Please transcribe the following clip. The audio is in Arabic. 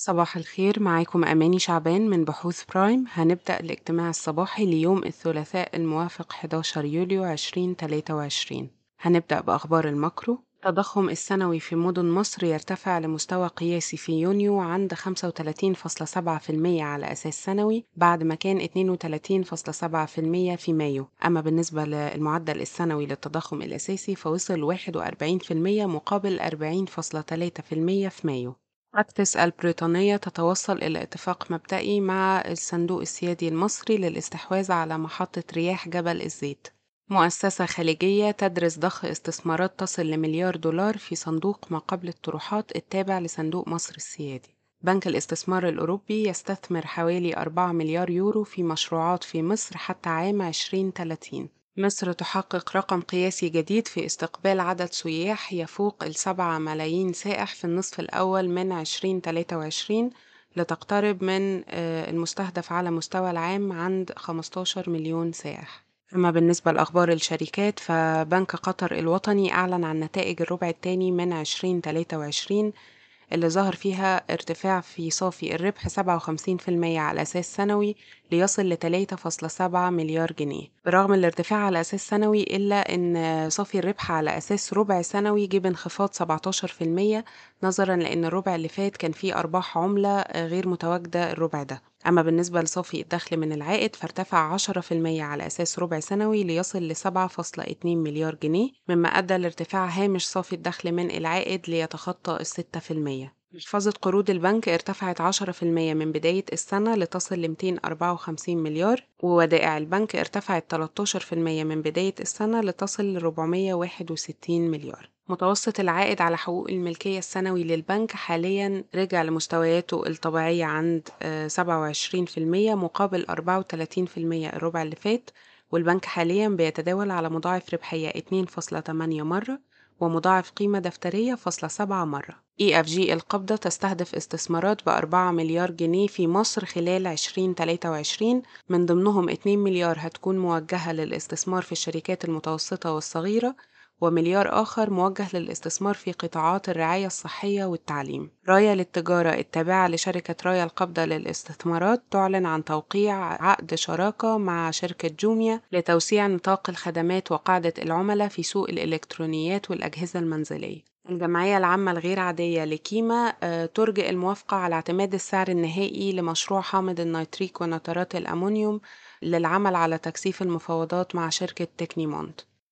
صباح الخير معاكم أماني شعبان من بحوث برايم. هنبدأ الاجتماع الصباحي ليوم الثلاثاء الموافق 11 يوليو 2023 هنبدأ بأخبار ال macro. التضخم السنوي في مدن مصر يرتفع لمستوى قياسي في يونيو عند 35.7% على أساس سنوي بعد ما كان 32.7% في مايو. أما بالنسبة للمعدل السنوي للتضخم الأساسي فوصل 41% مقابل 40.3% في مايو. أكتس البريطانية تتوصل إلى اتفاق مبدئي مع الصندوق السيادي المصري للاستحواذ على محطة رياح جبل الزيت. مؤسسة خليجية تدرس ضخ استثمارات تصل لمليار دولار في صندوق ما قبل الطروحات التابع لصندوق مصر السيادي. بنك الاستثمار الأوروبي يستثمر حوالي 4 مليار يورو في مشروعات في مصر حتى عام 2030 مصر تحقق رقم قياسي جديد في استقبال عدد سياح يفوق السبعة ملايين سائح في النصف الأول من 2023 لتقترب من المستهدف على مستوى العام عند 15 مليون سائح. أما بالنسبة لأخبار الشركات فبنك قطر الوطني أعلن عن نتائج الربع الثاني من 2023 اللي ظهر فيها ارتفاع في صافي الربح 57% على أساس سنوي ليصل ل 3.7 مليار جنيه. برغم الارتفاع على أساس سنوي إلا أن صافي الربح على أساس ربع سنوي جه بانخفاض 17% نظرا لأن الربع اللي فات كان فيه أرباح عملة غير متواجدة الربع ده. أما بالنسبة لصافي الدخل من العائد فارتفع 10% على أساس ربع سنوي ليصل ل 7.2 مليار جنيه مما أدى لارتفاع هامش صافي الدخل من العائد ليتخطى الستة في المية. محفظة قروض البنك ارتفعت 10% من بداية السنة لتصل ل 254 مليار وودائع البنك ارتفعت 13% من بداية السنة لتصل ل 461 مليار. متوسط العائد على حقوق الملكية السنوي للبنك حاليا رجع لمستوياته الطبيعية عند 27% مقابل 34% الربع اللي فات والبنك حاليا بيتداول على مضاعف ربحية 2.8 مرة ومضاعف قيمة دفترية فاصلة سبعة مرة. EFG القبضة تستهدف استثمارات بأربعة مليار جنيه في مصر خلال 2023 من ضمنهم 2 مليار هتكون موجهة للاستثمار في الشركات المتوسطة والصغيرة ومليار آخر موجه للاستثمار في قطاعات الرعاية الصحية والتعليم. رايا للتجارة التابعة لشركة رايا القبضة للاستثمارات تعلن عن توقيع عقد شراكة مع شركة جوميا لتوسيع نطاق الخدمات وقاعدة العملاء في سوق الإلكترونيات والأجهزة المنزلية. الجمعية العامة الغير عادية لكيما ترجئ الموافقة على اعتماد السعر النهائي لمشروع حامض النيتريك ونترات الأمونيوم للعمل على تكثيف المفاوضات مع شركة تكنيمونت.